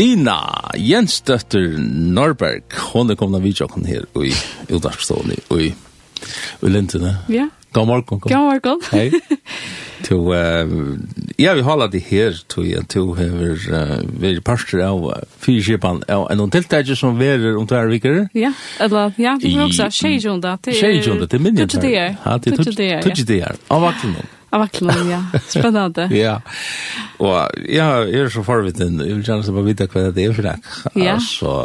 Stina Jensdøtter Norberg. Hon er kommet av videoen her i Udarkstående og i, i Lintene. Ja. God morgen. God morgen. Hei. to, uh, ja, vi holder det her, to, ja, to hever uh, vært parster av uh, fyrskipan av en tiltaker som verer om tverre viker. Ja, eller, ja, vi var også tjejjunda. Tjejjunda, det er minnet. Tutsi det er. Ja, det er tutsi det er. Av vakten noen. Av vaklen, ja. Spennende. ja. Og ja, jeg er så forvitten. Jeg vil gjerne bare vite hva det er for deg. Ja. Altså,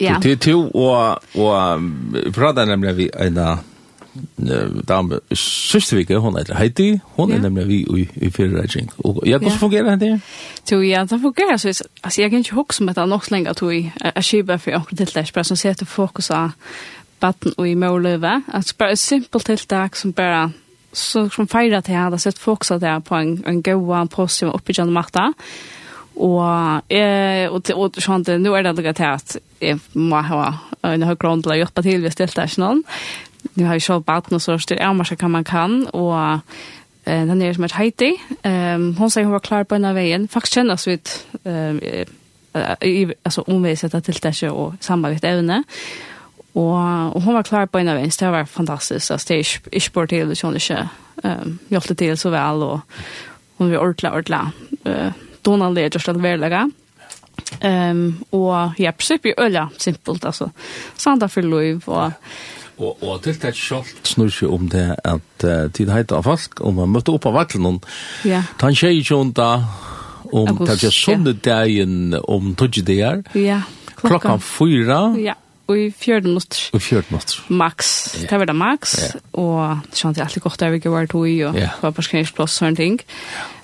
ja. Til to, og, og prater nemlig vi en dame, siste vike, hun heter Heidi, hun er nemlig vi i, i Fyrreidring. Og ja, hvordan fungerer det? Jo, ja, det fungerer. Så, altså, jeg kan ikke huske om det er nok lenge at hun er kjipa for akkurat tiltak, bare som setter fokus av baden og i måløyve. Altså, bare et simpelt tiltak som bare så som feirer til jeg hadde sett folk at det på en, en gøy positiv oppbyggende makta. Og, eh, og, og sånn at nå er det litt til at jeg må ha en høy grunn til å hjelpe til hvis det er ikke noen. Nå har jeg selv bad noe så styr jeg masse hva man kan, og eh, den er som er Heidi. Um, hun sier hun var klar på en av veien. Faktisk kjenner oss ut um, i, altså omviset av tiltakje og samarbeid evne. Og Og, og hun var klar på en av ens, det var fantastisk. Altså, det er ikke bort til, hvis hun ikke um, hjelpte til så vel, og hun var ordentlig, ordentlig. Uh, Donald er just veldig Um, og ja, prinsipp er øyla, simpelt, altså. Sanda for lov, og... Og, og til det selv snur seg om det at uh, tid heiter av folk, og man møtte opp av vaklen, ja. ta en tjej ikke om da, om det er sånne dagen om tog det er. ja, klokka. klokka fyra, ja og i fjörden minutter. Og fjörden minutter. Max. Yeah. Det var det max. Yeah. Og det kjente alltid godt der vi ikke var to i, og yeah. var på skrengsplass og sånne ting.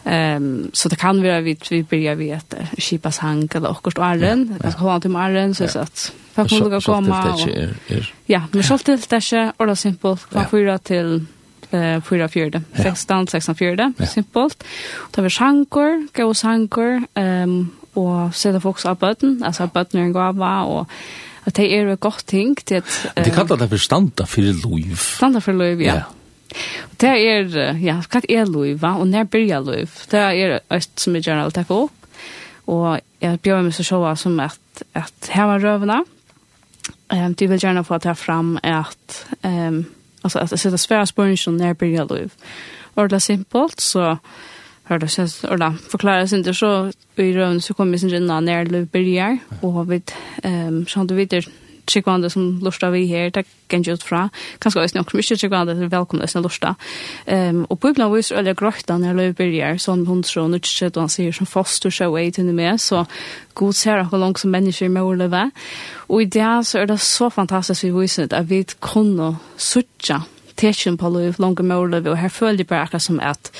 Um, så det kan være vi, vi begynner vi et kipas hang eller akkurat åren. Det kan komme til med åren, så jeg satt. Fem må lukke komme. Ja, men så til det er ikke, og det er simpelt. Kvar fyra til fyra fjörde. 16, 16 fjörde. Simpelt. Det var sjankor, gav sjankor, um, og sette folk av bøtten, altså bøtten er en gava, og at det er godt ting til at... Uh, de kallar det for standa for loiv. Standa for liv, ja. Yeah. Det er, ja, hva er liv, va? og når byrja liv? Det er et som jeg gjerne alt opp. Og jeg bjør meg så sjåa som at, at her var røvene. Um, de vil gjerne få ta fram at, um, altså at det sitter svære spørsmål når byrja liv. Og det er simpelt, så... So, det oss och då förklarar sig inte så i rön så kommer sin rinna när det börjar och har vi ehm så du vet det tjekkvande som lustar vi här det kan ut fra. kanske också noen mycket ikke är välkomna velkomne som lusta. Um, og på ibland vis eller grøkta när løy byrger, som hon tror nå ikke han ser som foster show vei till med, så god ser hur långt som människor med å leve. Og i det så är det så fantastiskt vi viser att vi kunne sucha tekin på liv, langt mål, liv, og her føler jeg bare akkurat som at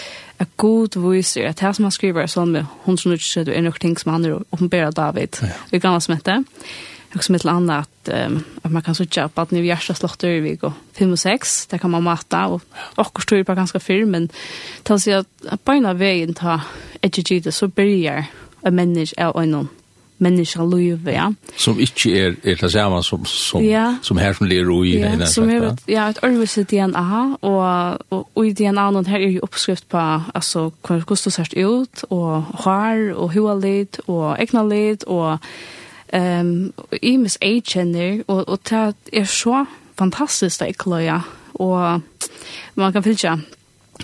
at god viser at her som han skriver er sånn med hun som ikke skjedde, er nok ting som han er åpenbærer David. Ja. Vi kan ha smittet. Og som et eller annet at, um, at man kan sitte på at ni hjertet slått i vik og 5 og 6, det kan man mata og akkur styrir på ganske fyr, men til å si at, at beina veien ta edgegide så byrjar en menneske av øynene människa liv, ja. Som inte är, är det samma som, som, ja. som här som lever i. Ja, som är ett, ja, ett örvelse DNA, och, och, och i DNA, och här är ju uppskrift på alltså, hur det ser ut, och hår, och huvalit, och egna lit, och ehm um, imis agener och och det är så fantastiskt att kolla och man kan finna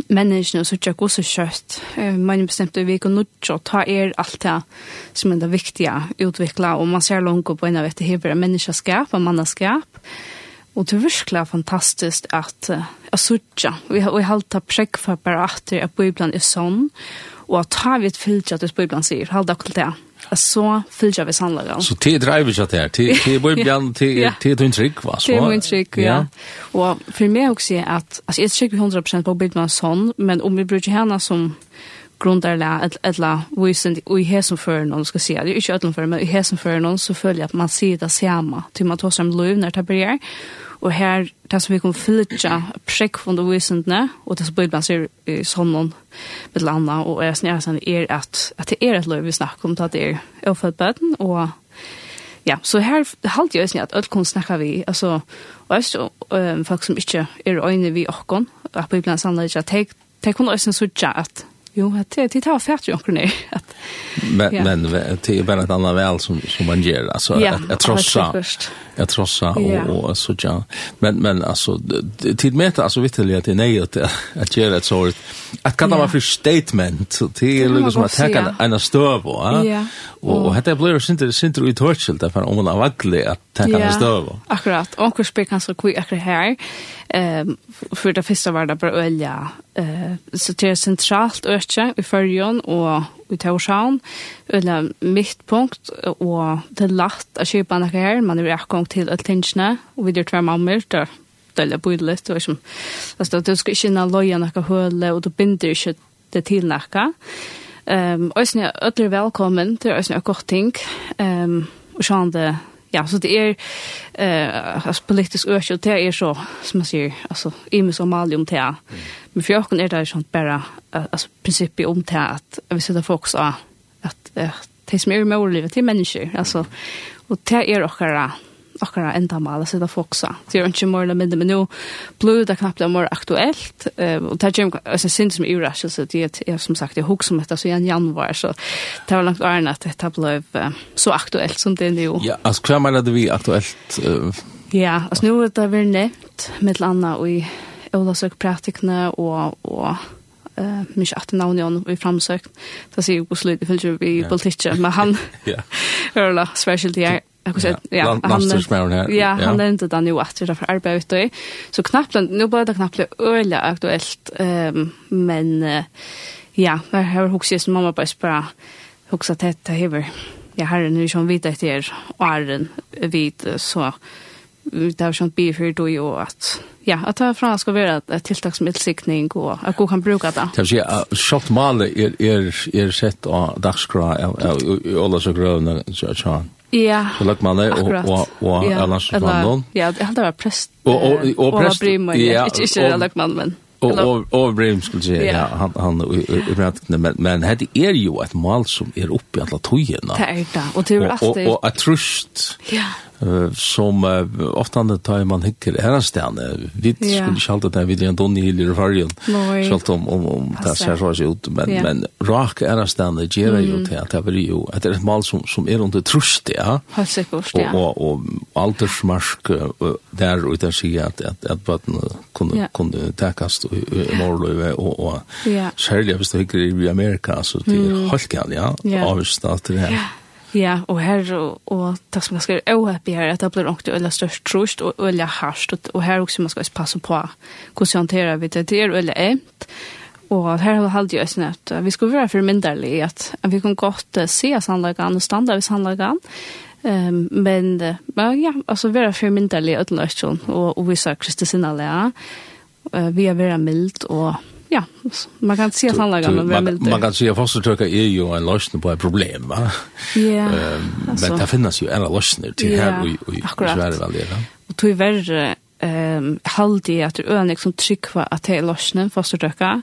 menneskene som ikke er god så kjøtt. Man bestemte vi kan nødt å ta er alt det som er det viktige å utvikle, og man ser langt på en av etter hever menneskeskap og manneskap. Og det er virkelig fantastisk at jeg sørger. Vi har holdt det prekk for bare at Bibelen er sånn, og at vi et fyllt at Bibelen sier, holdt akkurat det så fylgjer vi sannlagan. Så det driver seg til her, det er bare blant, det er din trygg, va? Det er min trygg, ja. Og for meg også er at, altså jeg er trygg 100% på å bygge meg sånn, men om vi bruker henne som, grundarla ett ettla vi i hesen för någon ska se det är inte ödlan för men i hesen för någon så följer att man ser det samma till man tar som löv när det börjar och här tas som vi kommer flytta prick från det visendna och det så blir man ser sån med landa och är snär sen är att att det är ett löv vi snackar om att det är ofödd barn och ja så här halt jag snär att öll kon snacka vi. Alltså och alltså folk som inte är öjne vi och kon att på ibland sannolikt att ta ta kon också så att Jo, att det det har färdigt jag kunde. Men ja. men det är bara ett annat väl som som man gör alltså ja, att jag trossa. Att trossa och ja. och så ja. Men men alltså tid med alltså vitterligt att det är nej att att göra ett sort att kan vara för statement det är liksom att ta en stöv va. Ja. Och och hade blir synte synte i torchilt därför om man vacklar att ta en stöv. Akkurat. Och hur spelar kanske kvick akkurat här. Ehm för det första var det bara ölja. Eh så det är centralt öke i förjon och i Torshavn eller mittpunkt och det är lätt att köpa något här man vill ha till ett tinge och vi gör två mammor där dölja budlet och som alltså du ska inte loja några hål och du binder inte det till några. Ehm och sen är ödler välkommen till ösna korting. Ehm och sjönde ja, så det er eh alltså politisk örsel det er så som man säger alltså i med Somalium det. Mm. Men for jag er det sånn bare uh, altså prinsippet om det at vi sitter folk så at uh, det som er i livet till människor alltså och det är också akkurat enda mal altså det fokusa. Det er ikke mer eller mindre men nå blir det knappt är mer Uh, og det er ikke alltså synd som irrational så det er som sagt det hooks som etter, så i januar, så det var langt årene at det ble uh, så aktuelt som det er nå. Ja, alltså kvar menar det vi aktuellt. Ja, altså nå er det väl nevnt, med Anna och i Olasök praktikene og, og eh mich achte navn on vi framsøkt. Det sier jo på slutt, det fylgjer vi i politikken, men han hører da, special til jeg, ja, ja, han, här. Ja, han nämnde den ju att det för arbete. Så knappt nu bara det knappt öle aktuellt ehm men ja, jag har huxat som mamma bara spara huxat detta här. Ja, har nu som vet att det är åren vid så det har sånt blir för då ju att ja, att ta fram ska vara ett tilltag som utsiktning och att gå kan bruka det. Det vill säga shot male är är är sett av dagskra av alla så grövna så så. Ja. Så lagt man det og, og, och annars från någon. Ja, det hade og, og, Och og och präst. Ja, ikke, ikke lagt man men. Och og, og Brim skulle säga ja, han han i men men det er jo et mål som er oppe i alla tojerna. Det er det. og det er är alltid. og ett trust. Ja. Uh, som uh, ofta när tar man hikker herrastene. Vi yeah. skulle ikke alltid där vid en donny i lille så att om, om, om det ser så ut, men, yeah. men rak herrastene ger ju till att det blir ju att det är et mal som, som är under trust, ja. Helt sikkert, ja. och och og, og aldersmarsk der ute sier at, att att bøtten kunne, yeah. kunde tekast i, i Norrløyve, och och ja særlig hvis du hikker i Amerika, så det är mm. halkan, ja, yeah. avvistet til det här Ja, og her, og, og det som ganske er åhøpig her, at det blir ordentlig øyla størst trusht og øyla harsht, og, og her også man skal passe på hvordan håndterer vi det. Det er øyla emt, og her har vi halde jo sånn at vi skulle være formynderlige, at, at vi kan godt uh, se sannlagan og standa ved sannlagan, Um, men, uh, men ja, altså være for formynderlige uten øyla og, og vise Kristus innanlega, uh, vi er være mildt og Ja, man kan se sannlagen. Man, man, man kan se at fostertøkker er jo en lösning på ett problem, va? Ja, yeah, um. Men det finnes jo en løsning til yeah, her og, og väl det va. Og tog verre um, halde at det er øyne som trykker at det er løsning fostertøkker.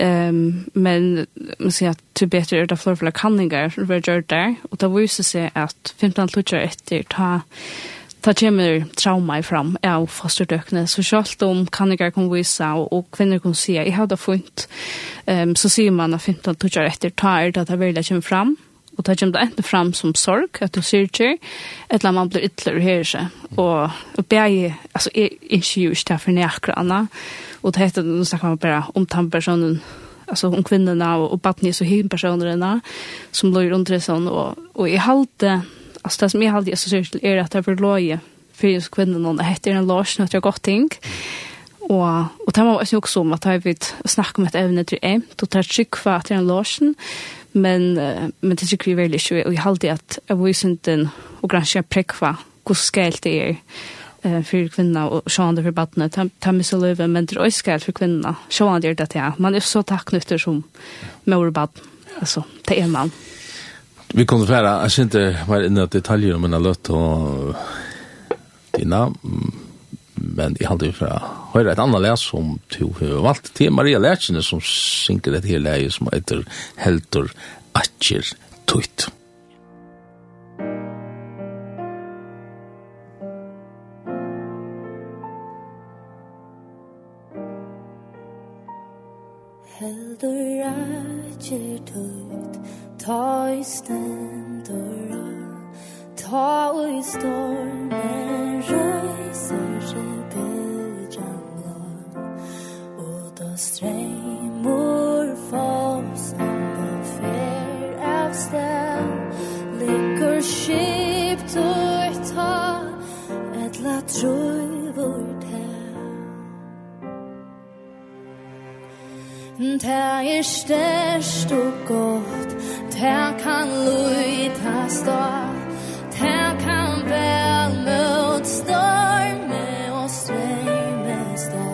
Um, men man sier at det er bedre er det flere flere kanninger som vi gjør der. Og det viser seg at 15 løsninger etter ta ta kommer trauma fram av fosterdøkene. Så selv om kanninger kan vise og og kvinner kan si at jeg har det funnet, um, så sier man at 15 at du ikke etter tar det at det virkelig kommer fram. Og det kommer det enten fram som sorg, at du sier ikke, eller man blir ytterligere hører seg. Og, og begge, altså, jeg ikke gjør ikke det for nærkere annet. Og det heter, nå snakker man bare om den personen, alltså om kvinnorna och, och barnen så hyn personerna som låg runt det sån och och i halte alltså det som jag alltid associerar till är att det är för loje för just kvinnan och det heter en lars när det är gott ting og og det var også om at jeg vet snakke om et evne til en to tre trykk for at en Larsen men men det tykker vi veldig ikke og jeg halte at jeg var den og kanskje prekk for hvor skalt det er eh för kvinnorna och sjön för barnet. Tammis och löven men det är skalt för kvinnorna sjön det det ja man är så tacknutter som mor barn. Alltså det är man. Vi kunde færa, jeg synes ikke mer inne detaljer om en løtt og dina, men jeg hadde fra høyre et annet les som to har valgt til Maria Lertjene som synker et hele leie som heter Heltor Atjer Tuit. Heldur Atjer Tuit Ta i stendur Ta i stormen Røyser seg rebeljan blå Og da streimor Fåsan og fer av sted Likur skip og ta Etla troi vår te Ta er størst og godt Her kan lyta stå Her kan vel mot storme og strømme stå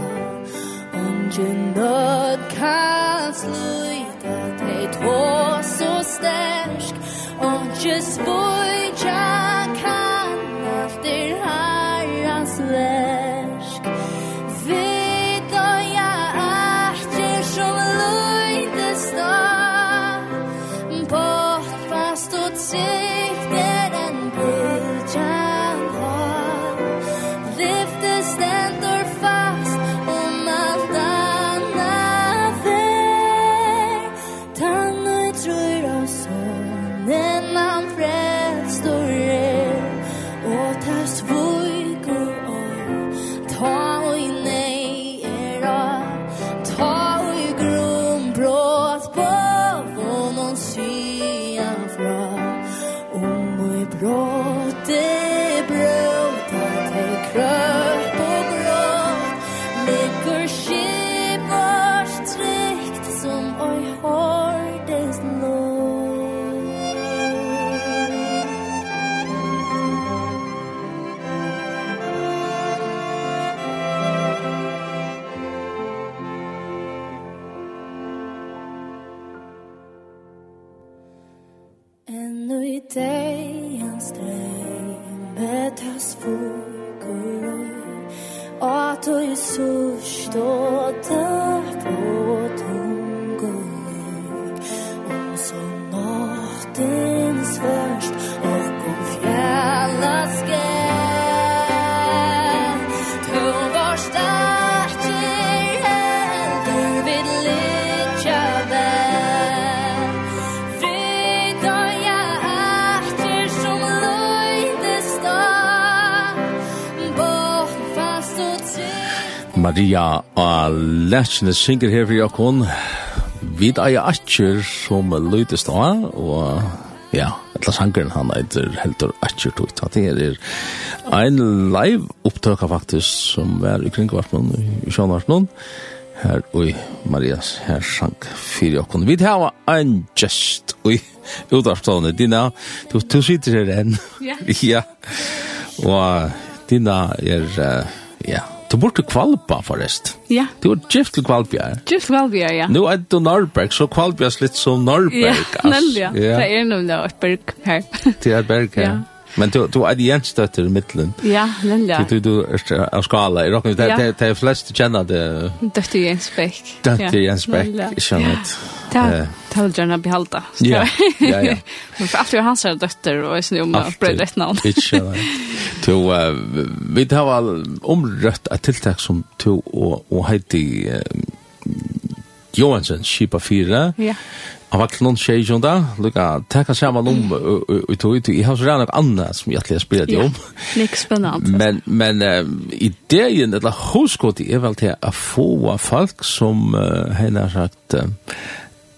Om Ungen nød kan sluta Dei tå så stærsk Unges vår Maria og Lætsjene synger her for Jakon. Vi eier atjer som lydes da, og ja, etla sangeren han eitir heldur atjer tog. Det her er ein live opptøka faktisk som var i kringvartnån, i sjånvartnån, her og Marias her sang fyrir Jakon. Vi tar ein gest og utavstående, Dina, du, du sitter her enn. Ja. ja. Og Dina er, uh, ja, Du burde kvalpa forrest. Ja. Du er gift til kvalpia. Gift til kvalpia, ja. Nå er du Norrberg, så kvalpia er litt som Norrberg. Ja, ass. nemlig, ja. Det er nemlig et berg her. Det er et berg her. Ja. Men du du er Jens støtter i mitten. Ja, nämligen. Du du er av skala. Jeg rockar det det er flest kjenner det. Dötte Jens Beck. Det er Jens Bäck. Jag känner det. Ja, det vill gärna behålla. Ja, ja, ja. Men för att jag hans jeg synes jo om att bröda ett namn. Du vi tar väl omrött ett tilltag som to og, og Heidi uh, Johansen, Kipa 4. Ja. Han var klon tjej som där. Lucka, tacka samma om i tog ut. Jag har så redan något annat som jag har spelat om. Mycket spännande. Men, men idén, eller hoskot, är väl till att få folk som uh, henne har sagt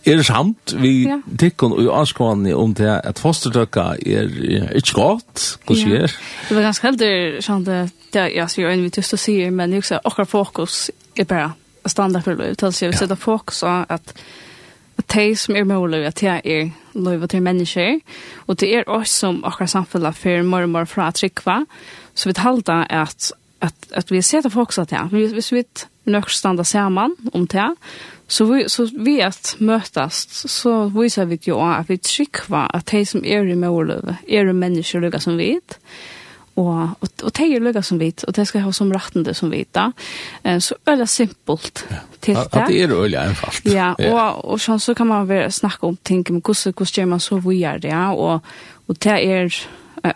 er samt vi ja. tykkon og anskående om det at fosterdøkka er ikke godt, hva sier? Det var ganske heldig, sånn det, det jeg sier øyne vi tyst og sier, men jeg sier akkurat fokus er bare standard for standardprøve, til å si, vi setter fokus av at de som er mulig at jeg er løyve til mennesker, og det er oss som akkurat samfunnet for mormor fra Trykva, så vi talte at, at, at vi ser til folk at det, men hvis vi nok standa sammen om det, så vi, så vi at møtast, så viser vi jo at vi Trykva, at de som er i mulig, er mennesker lukka som vi og og, og tei er lukka som vit og tei skal ha som rattende som vit da. Eh så ølla simpelt til det. at det er ølla einfalt. Ja, og og sånn så kan man være snakka om ting om hvordan hvordan gjør man så vi er det ja og og det er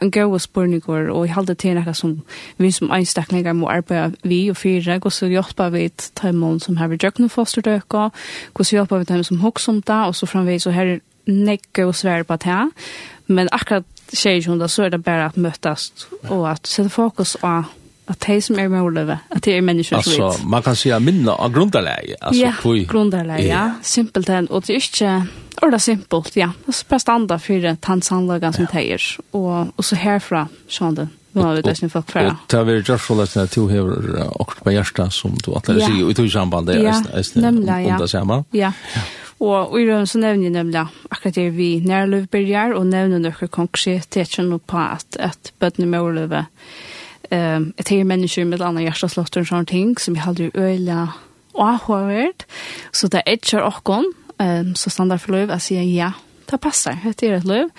en god spurningur og jeg halde til nekka som vi som einstaklingar må arbeida vi og fyra, hvordan hjelpa vi taimån som har vi djøkna fosterdøkka, hvordan hjelpa vi taimån som hoks om det, og så framvis så her nekka og svær på det, men akkurat tjejer då så är det bara att mötas och att sätta fokus på att det som är målöver, att det är människor som vet. Alltså, man kan säga minna av grundarläge. Alltså, ja, på... grundarläge, ja. Simpelt än. Och det är inte orda simpelt, ja. Det är bara standard för tansanlagen som ja. tejer. Och, och så härifrån, sån det. Nu har vi det som sin folk för. Det har varit gjort så att du har också på hjärsta som du att lära sig i tog samband. Ja, nämligen, ja. Ja, Og i røven så nevner jeg nemlig akkurat det vi nærløvberger, og nevner noen konkretetjen på at, at bøttene med overløve um, et her mennesker med andre hjerteslåtter og sånne ting, som jeg aldri øyla avhåret. Så det er ikke åkken, um, så standard for løv, jeg sier ja, det passer, det er et løv.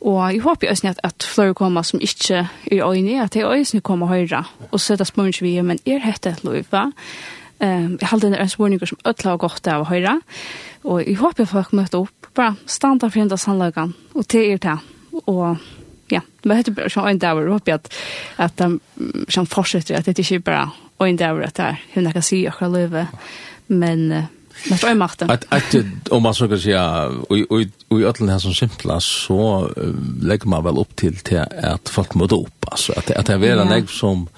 Og jeg håper også at, at flere kommer som ikke er øyne, at det er øyne kommer høyre, og så er det spørsmål vi, men er dette et løv, va? Ja Um, jeg halde en spørninger som ødla og godt av å høre. Og jeg håper folk møter opp. Bare standa for enda sannløkene. Og til er det. Og ja, men heter bare sånn en dag. Og håper at, at de som fortsetter, at det ikke bare en dag. At det er hun jeg kan si akkurat løve. Men Men det er makten. At at om man så kan säga och och i öllen här som simpla så lägger man väl upp till till att folk mode upp alltså att att det är väl en som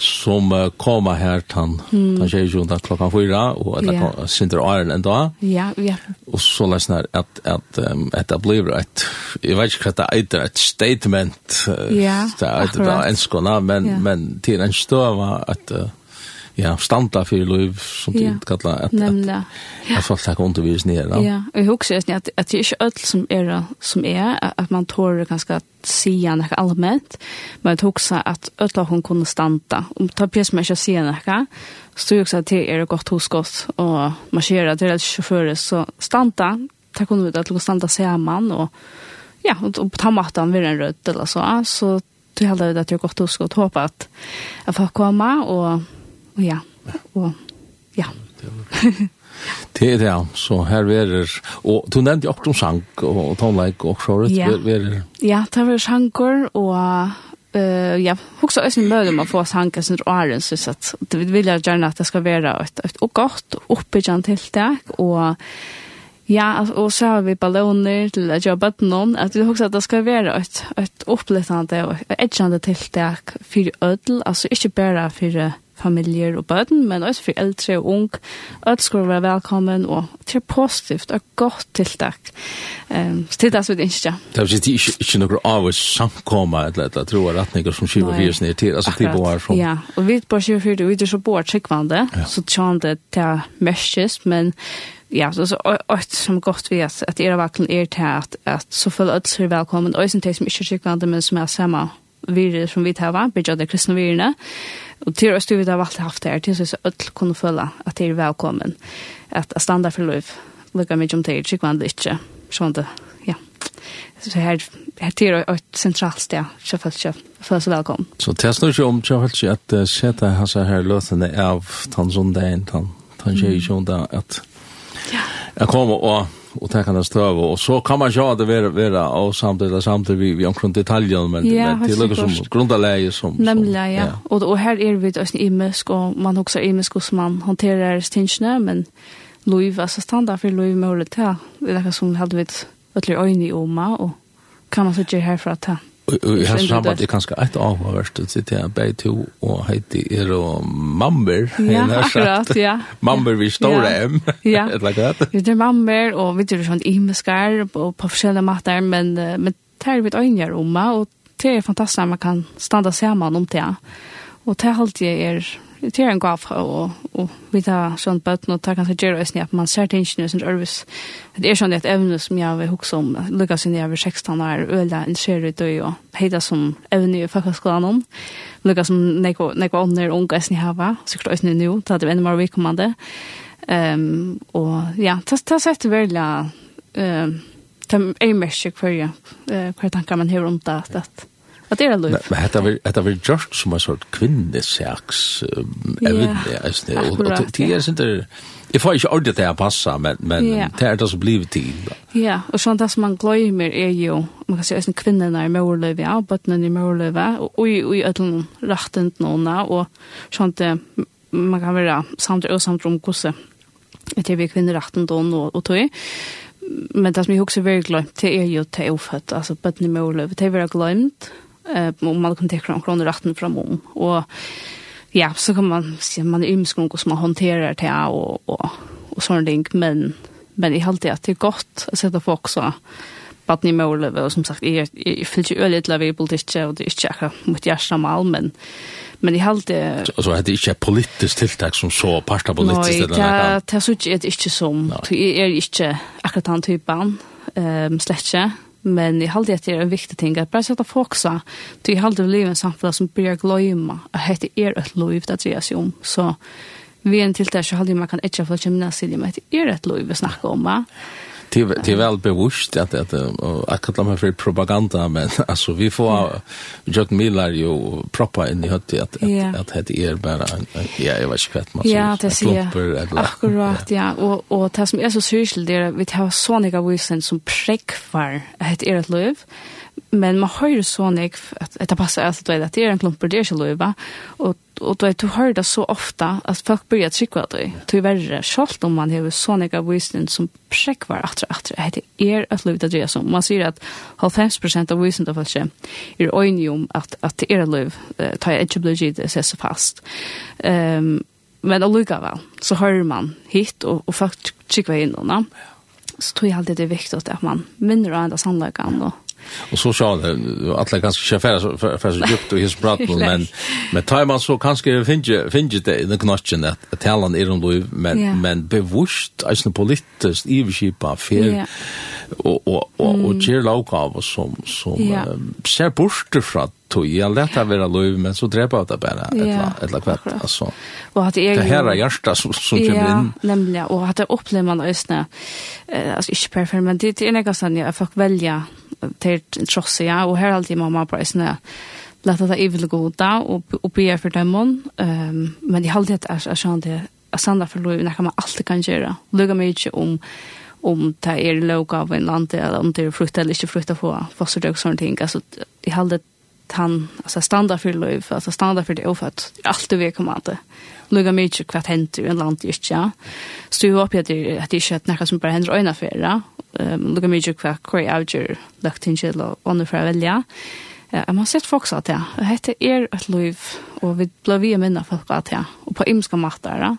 som uh, kommer her tann mm. tann tjejjunda klokkan fyra og eller yeah. sindra åren en dag. Ja, ja. Og så lesen her at, at, um, at det blir et, jeg vet ikke hva det er, et statement, uh, ja, det er et enskona, men, ja. men til en støva at uh, ja, standa fyrir liv som det ja. kallar at, nämnda. at, får ta konto vis ner. Ja, og jeg husker just at, at det er ikke öll som er som är at man tår ganske att se något allmänt. Men att huxa att öll hun kunne standa. Om ta pjäs med att se något så tror jeg også at det er godt hos godt och marsjera til att chaufförer så standa. Ta kunne vi da til å standa samman og ja, og, och ta mattan vid en röd eller så. Så det handlar at det er godt hos godt hoppa at, at folk kommer, og og ja, og ja. Det er det, ja. Så her verer, og du nevnte jo også sang og tonleik og sjåret, ja. verer... Ja, det var sanger, og uh, ja, hugsa ösn mögum å få sanger som åren så att det vill jag gärna att det ska vara ett ett och gott uppbyggjant tilltag och ja och så har vi balloner til att jobba på noen, att vi hugsa att det ska vara ett ett upplyftande och edgande tilltag för ödel alltså inte bara för familier og bøten, men også for eldre og ung. Alt skal være velkommen, og det er positivt og godt tiltak. Um, så det er det som vi ikke. Det er ikke, ikke noe av oss samkomme, eller et eller annet, tror jeg, retninger som skiver virus ned til, altså klipp og som... Ja, og vi bare skiver fyrir, vi er så bare tryggvande, ja. så tjande til mørkes, men ja, så så åt som gott vi att det är verkligen är till att att så full öds är välkommen och sen tills mycket skickande men som är samma virus som vi tar va, bidra det kristna virus Och till oss du har alltid haft det här tills så öll kunde följa att det velkommen, at att standa for lov, Lukka mye om det, tycker man det inte. Sånt ja. Så här här till et sentralt sted, så føler för seg velkommen. så det er snart ikke om jag vill se att sätta här så här lösande av tansundagen tant. Tansundagen at Ja. Jag kommer och och ta kan det stöva och så kan man köra det vara vara och samtidigt samtidigt vi vi omkring detaljer men ja, men det lukar som grundläge som nämligen ja. ja. och och här är vi då i mesk och man också i mesk som man hanterar stinchna men Louis alltså standard för Louis målet här det är som hade vi ett ötler ögon i oma och kan man så ge här för att ta Og her samband er kanskje et avhørst å sitte her begge to, og heiti er og mammer. Ja, akkurat, ja. Mammer vi står dem. Ja, Det like that. vi er mammer, og vi er sånn imeskar på forskjellige mater, men, men det er vi øyner om, og det er fantastisk at man kan standa sammen om det. Og det er alltid er det är en gav och, och vi tar sånt böten och tar kanske göra oss att man ser till som Örvis. Det är sånt ett ämne som jag vill huxa om. Lukas när jag var 16 år öla intresserad ut och hejda som ämne i fackskolan om. Lukas som neko neko under unga sni hava så klart oss nu då det ännu mer vi kommande. Ehm och ja, det det sett välja ehm tem är mycket för jag. Eh, vad tankar man hur om det att at det er lov. Men dette var, dette var just som en sort kvinnesaks um, evne, ja, og, og det er sånn Jeg får ikke ordet det jeg passer, men, men yeah. det er det som blir til. Ja, og sånn det som man glemmer er jo, man kan si, at kvinnerne er morløyve, ja, bøttene er morløyve, og i ødelen rettet noen, og sånn det, man kan være samt og samt om hvordan det er vi kvinneretten noen, og, og tog. Men det som jeg også er veldig det er jo til er ofødt, altså bøttene er morløyve, det er veldig glemt, eh, om man kan täcka om kronor fram om. Och ja, så kan man se man är ymskung och man hanterar det här och, och, och sådana ting. Men, men i allt det att det är gott att sätta folk så baden i målet och som sagt är jag fyller ju öligt level politik och det är inte jag mot hjärta mal men men i allt det alltså hade inte politiskt tilltag som så pasta politiskt eller något. Nej, det är så inte som. Det är inte akkurat den typen ehm släcka Men jag hade at det er en viktig ting at bare sette fokus på det jag hade livet samtidigt som blir gløyma at det er et liv det dreier seg om så vi er en tiltak där så hade man kan ikke få för att känna at det er et liv vi snakker om va. Ja. Det är väl bevisst att att att kalla mig för propaganda men alltså vi får jag millar ju proppa in i hött att att att det är bara ja jag vet inte vad man Ja, det ser jag. Akkurat ja och och det som är så syrligt det vi har såniga visen som präckvar att är ett löv. Mm men man hører så nek at det passer alt det at det er en klump det er ikke løyva og, og du, vet, du hører det så ofta at folk börjar at trykva det til verre selv om man har så nek av visning som prekvar at atra det er at løyva det er som man sier at 90% av visning av folk er øyne om at, at det er løyv ta jeg ikke blir gitt det så fast. Um, men allukavall så hører man hit og, og folk inn innan så tror jeg alltid det er viktig at man minner av enda sannløyga og Och så så alla ganska chefer så för så djupt och his prat, men men tar man så kanske finge finge det i den knatchen att talan är de men men bevusst alltså politiskt i skipa fel och och och och ger lokal som som ja. um, ser bort fra tog jag lätta vara lov men så drepa det bara ett ett kvart alltså och att det här är hjärta som som kommer in nämligen och att det upplever man ösna alltså inte perfekt men det är något sånn jag får välja till trots ja. Och her alltid mamma på ösna lätta det evil goda och och be for dem ehm men det håller det är så det Sandra för lov, när man alltid kan göra. Lugga mig inte om om det er låg av en land, eller om det er frukt eller ikke frukt på fosterdag og sånne ting. Altså, jeg halde han, altså standard for liv, altså standard for det ofødt, alt du vil komme an til. Lugga mykje hva henter i en land ikke, ja. Stå jo opp i at det er ikke noe som bara händer øyne för det, Lugga mig inte kvart hver avgjør lagt in till och ånder för å velja. Ja, man har sett folk sa til, og hette er et liv, og vi ble vi minna folk at ja, og på imska matar, ja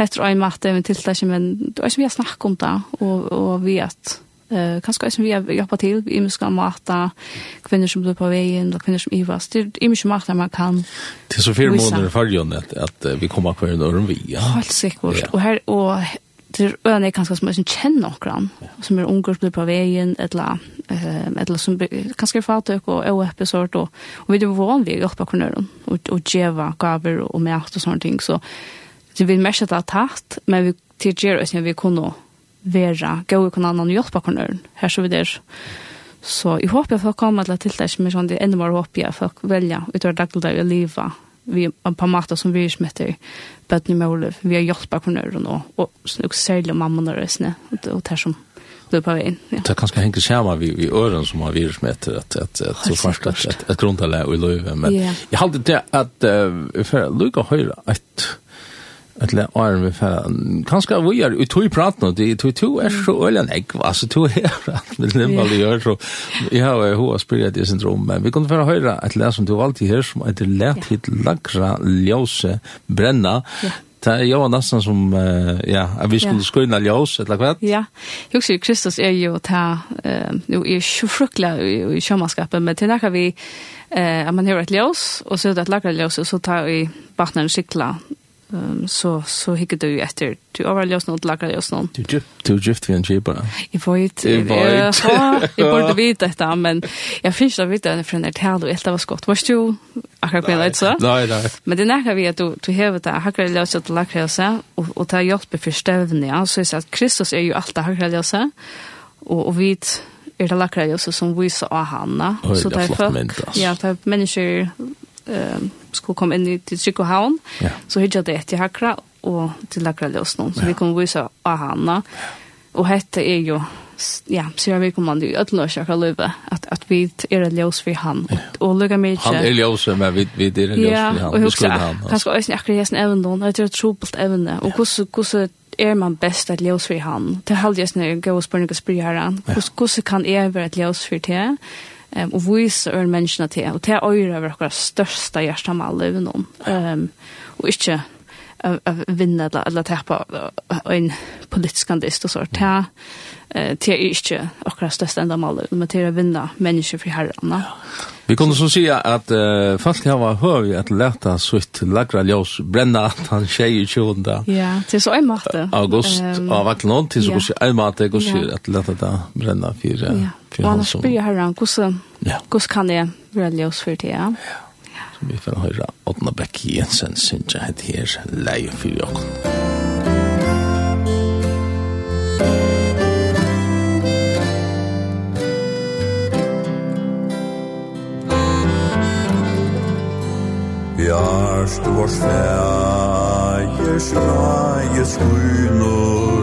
hette heter en matte med tiltak, men det er som vi har snakket om det, og, og vi at Uh, kanskje er som vi har jobbet til, vi mye skal mate kvinner som blir på veien, og kvinner som ivas, det er mye mate man kan Det er så fire måneder i fargen at, at vi kommer hver når vi, ja. Helt sikkert, ja. og her, og det er øyne kanskje som er som kjenner noen, som er unger som blir på veien, eller, uh, eller som blir, kanskje er fatøk og og episod, og, og vi er vanlig å hjelpe kvinner, og, og djeva gaver og mat og sånne ting, så Så vi mest att ha tatt, men vi tidigare oss när vi kunde vera, gå och kunna annan hjälpa kunnörn. Här så vi där. Så jag hoppas att folk kommer till tiltak som är sånt, det är ännu mer hoppas att folk välja utöver dagligdag vi lever vi en par matar som vi smitter bøtten i målet. Vi har hjulpet kunnøren og, og snakk særlig mamma når det og det som blir på veien. Ja. Det kanske hänger hengt vi, vi öron som har virus med att att att at så først at, att at grunnen til det i løyve. Men yeah. jeg halte det att uh, for å lukke høyre at lä är vi fer. kanske vi er ut i prat nå, det to to är så ölen jeg altså to her at vi nemmer vi gör så. jag har ho spirit det syndrom, men vi kunde få höra att lær som du alltid hör som heter lært hit lagra ljose bränna Det er jo nesten som, ja, at vi skulle skynda ljøs, eller hva? Ja, jeg husker Kristus er jo ta, jo, er så fruktelig i sjømannskapet, men til nækka vi, at man har et ljøs, og så er det et lagret ljøs, og så tar vi vattnet og skikla um, så, så hikker du etter. Du overlever oss noen, du lager oss noen. Du gift, du gift vi en kjipere. Jeg vet, jeg vet. Jeg burde vite dette, men jeg finnes da vite henne fra en ertal, og etter var skott. Var du akkurat med det, så? Nei, nei. Men det näka vi att du, du har det, akkurat løs at du lager oss, og, og det hjelper for støvnene, ja. Så jeg sier at Kristus är ju allt det akkurat løs, Och og vi er det lager oss som viser av henne. Så det er folk, ja, det er mennesker, um, skulle komme inn i, til Trykkohavn, ja. så hittet det etter Hakra og til Lakraløsnån, så ja. vi kunne vise av henne. Og hette er jo ja, sier vi kommer komma nu att lösa själva löva att att vi er det ljus för han og och lugga mig Han er ljus men vi vi det är ljus för han. Vi skulle han. Han ska ösn akkurat hästen även då när det är evne, og hvordan, hur hur är man best att ljus for han. Det håller jag snö gå och springa springa här. Hur hvordan kan jeg være ett ljus för det? um, og vise øren menneskene til, og til øyre over akkurat største hjertemål i noen. Um, og ikke av av vinna eller eller tappa en politisk kandist och så Ja. Eh det är inte akkurat största ändamål men det är att vinna människor för herrarna. Vi kunde så säga att uh, folk har hör att lätta sitt lagra ljus bränna att han tjej i tjunda. Ja, det är så en matte. August um, av Aklon till så kanske en matte går sig att lätta det bränna för för han så. Ja, och han spyr herran, hur Ja. hur kan det välja ljus för det? Ja. Vi får høre Odna Beck Jensen synes jeg heter her leie for jokken. Bjarst vår fægers leie skunos